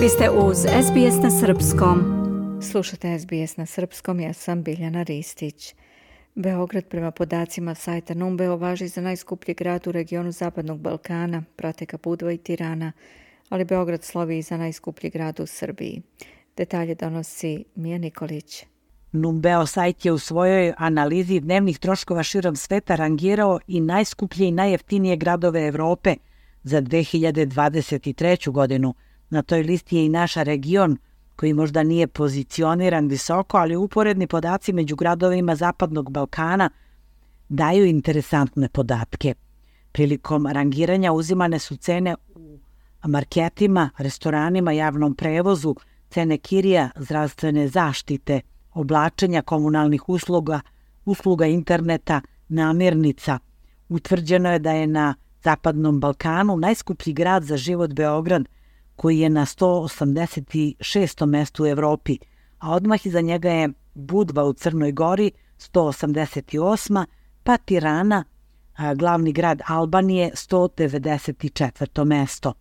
Vi ste uz SBS na Srpskom. Slušate SBS na Srpskom, ja sam Biljana Ristić. Beograd prema podacima sajta Numbeo važi za najskuplji grad u regionu Zapadnog Balkana, prate Budva i Tirana, ali Beograd slovi i za najskuplji grad u Srbiji. Detalje donosi Mija Nikolić. Numbeo sajt je u svojoj analizi dnevnih troškova širom sveta rangirao i najskuplje i najjeftinije gradove Evrope za 2023. godinu. Na toj listi je i naša region, koji možda nije pozicioniran visoko, ali uporedni podaci među gradovima Zapadnog Balkana daju interesantne podatke. Prilikom rangiranja uzimane su cene u marketima, restoranima, javnom prevozu, cene kirija, zdravstvene zaštite, oblačenja komunalnih usluga, usluga interneta, namirnica. Utvrđeno je da je na Zapadnom Balkanu najskuplji grad za život Beograd, koji je na 186. mestu u Evropi, a odmah iza njega je Budva u Crnoj Gori, 188. pa Tirana, glavni grad Albanije, 194. mesto.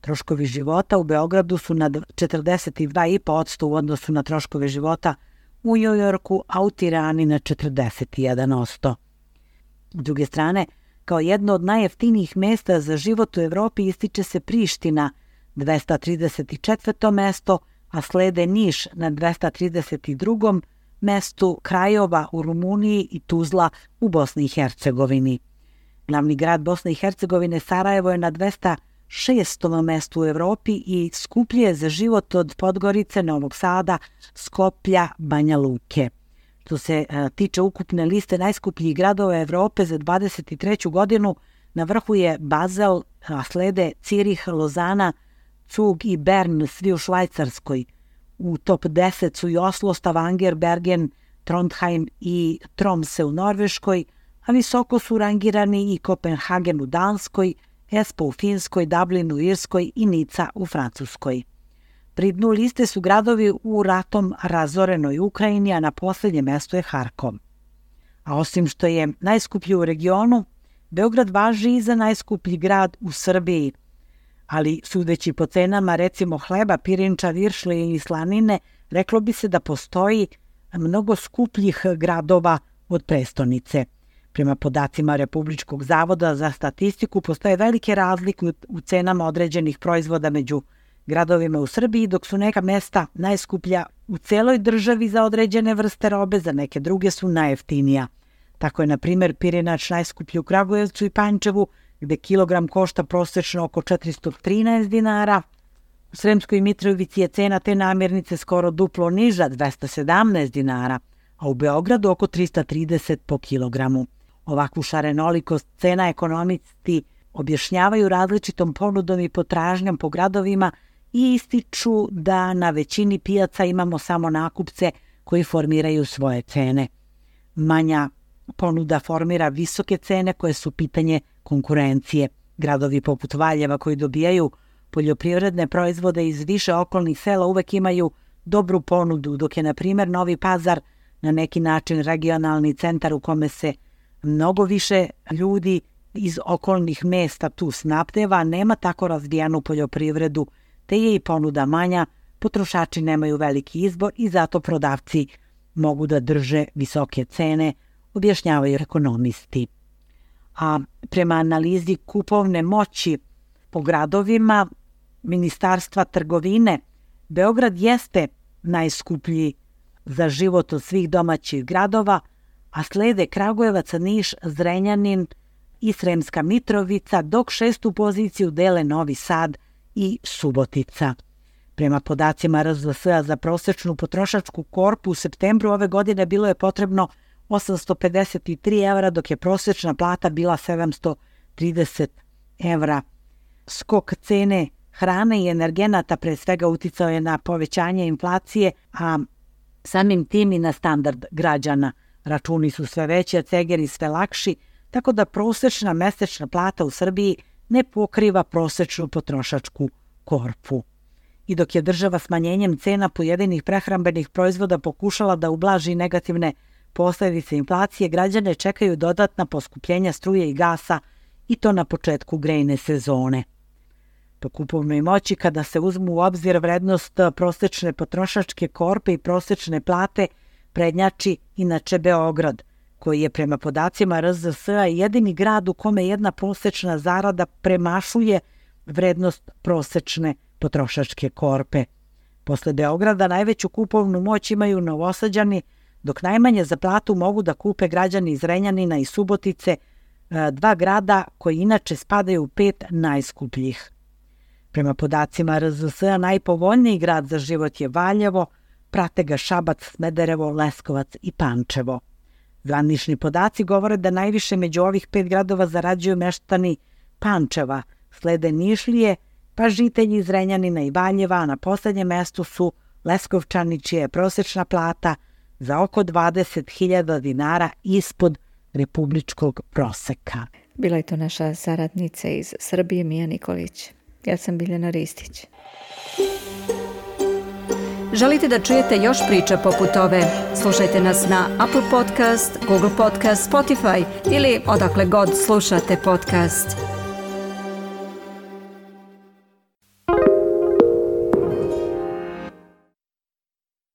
Troškovi života u Beogradu su na 42,5% u odnosu na troškove života u Njujorku, a u Tirani na 41%. S druge strane, kao jedno od najjeftinijih mesta za život u Evropi ističe se Priština, 234. mesto, a slede Niš na 232. mestu Krajova u Rumuniji i Tuzla u Bosni i Hercegovini. Glavni grad Bosne i Hercegovine Sarajevo je na 206. mestu u Evropi i skuplje za život od Podgorice, Novog Sada, Skoplja, Banja Luke. Što se a, tiče ukupne liste najskupljih gradova Evrope za 23. godinu, na vrhu je Basel, a slede Cirih, Lozana, Zug i Bern, svi u Švajcarskoj. U top 10 su i Oslo, Stavanger, Bergen, Trondheim i Tromse u Norveškoj, a visoko su rangirani i Kopenhagen u Danskoj, Espo u Finskoj, Dublin u Irskoj i Nica u Francuskoj. Pri dnu liste su gradovi u ratom razorenoj Ukrajini, a na posljednje mesto je Harkom. A osim što je najskuplji u regionu, Beograd važi i za najskuplji grad u Srbiji – ali sudeći po cenama recimo hleba, pirinča, viršle i slanine, reklo bi se da postoji mnogo skupljih gradova od prestonice. Prema podacima Republičkog zavoda za statistiku postoje velike razlike u cenama određenih proizvoda među gradovima u Srbiji, dok su neka mesta najskuplja u celoj državi za određene vrste robe, za neke druge su najjeftinija. Tako je, na primjer, pirinač najskuplji u Kragujevcu i Pančevu, gde kilogram košta prosečno oko 413 dinara. U Sremskoj Mitrovici je cena te namirnice skoro duplo niža, 217 dinara, a u Beogradu oko 330 po kilogramu. Ovakvu šarenolikost cena ekonomisti objašnjavaju različitom ponudom i potražnjom po gradovima i ističu da na većini pijaca imamo samo nakupce koji formiraju svoje cene. Manja ponuda formira visoke cene koje su pitanje konkurencije. Gradovi poput Valjeva koji dobijaju poljoprivredne proizvode iz više okolnih sela uvek imaju dobru ponudu, dok je, na primjer, Novi Pazar na neki način regionalni centar u kome se mnogo više ljudi iz okolnih mesta tu snapteva, nema tako razvijenu poljoprivredu, te je i ponuda manja, potrošači nemaju veliki izbor i zato prodavci mogu da drže visoke cene, objašnjavaju ekonomisti a prema analizi kupovne moći po gradovima Ministarstva trgovine, Beograd jeste najskuplji za život od svih domaćih gradova, a slede Kragujevac, Niš, Zrenjanin i Sremska Mitrovica, dok šestu poziciju dele Novi Sad i Subotica. Prema podacima RZS za prosečnu potrošačku korpu u septembru ove godine bilo je potrebno 853 evra, dok je prosječna plata bila 730 evra. Skok cene hrane i energenata pre svega uticao je na povećanje inflacije, a samim tim i na standard građana. Računi su sve veći, a cegeri sve lakši, tako da prosječna mesečna plata u Srbiji ne pokriva prosječnu potrošačku korpu. I dok je država smanjenjem cena pojedinih prehrambenih proizvoda pokušala da ublaži negativne posljedice inflacije, građane čekaju dodatna poskupljenja struje i gasa i to na početku grejne sezone. po kupovnoj moći kada se uzmu u obzir vrednost prosečne potrošačke korpe i prosečne plate prednjači inače Beograd, koji je prema podacima RZS jedini grad u kome jedna prosečna zarada premašuje vrednost prosečne potrošačke korpe. Posle Beograda najveću kupovnu moć imaju novosađani, dok najmanje za platu mogu da kupe građani iz Renjanina i Subotice, e, dva grada koji inače spadaju u pet najskupljih. Prema podacima RZS, najpovoljniji grad za život je Valjevo, prate ga Šabac, Smederevo, Leskovac i Pančevo. Zvanični podaci govore da najviše među ovih pet gradova zarađuju meštani Pančeva, slede Nišlije, pa žitelji iz Renjanina i Valjeva, a na poslednjem mestu su Leskovčani, čija je prosečna plata za oko 20.000 dinara ispod republičkog proseka. Bila je to naša saradnica iz Srbije, Mija Nikolić. Ja sam Biljana Ristić. Želite da čujete još priča poput ove? Slušajte nas na Apple Podcast, Google Podcast, Spotify ili odakle god slušate podcast.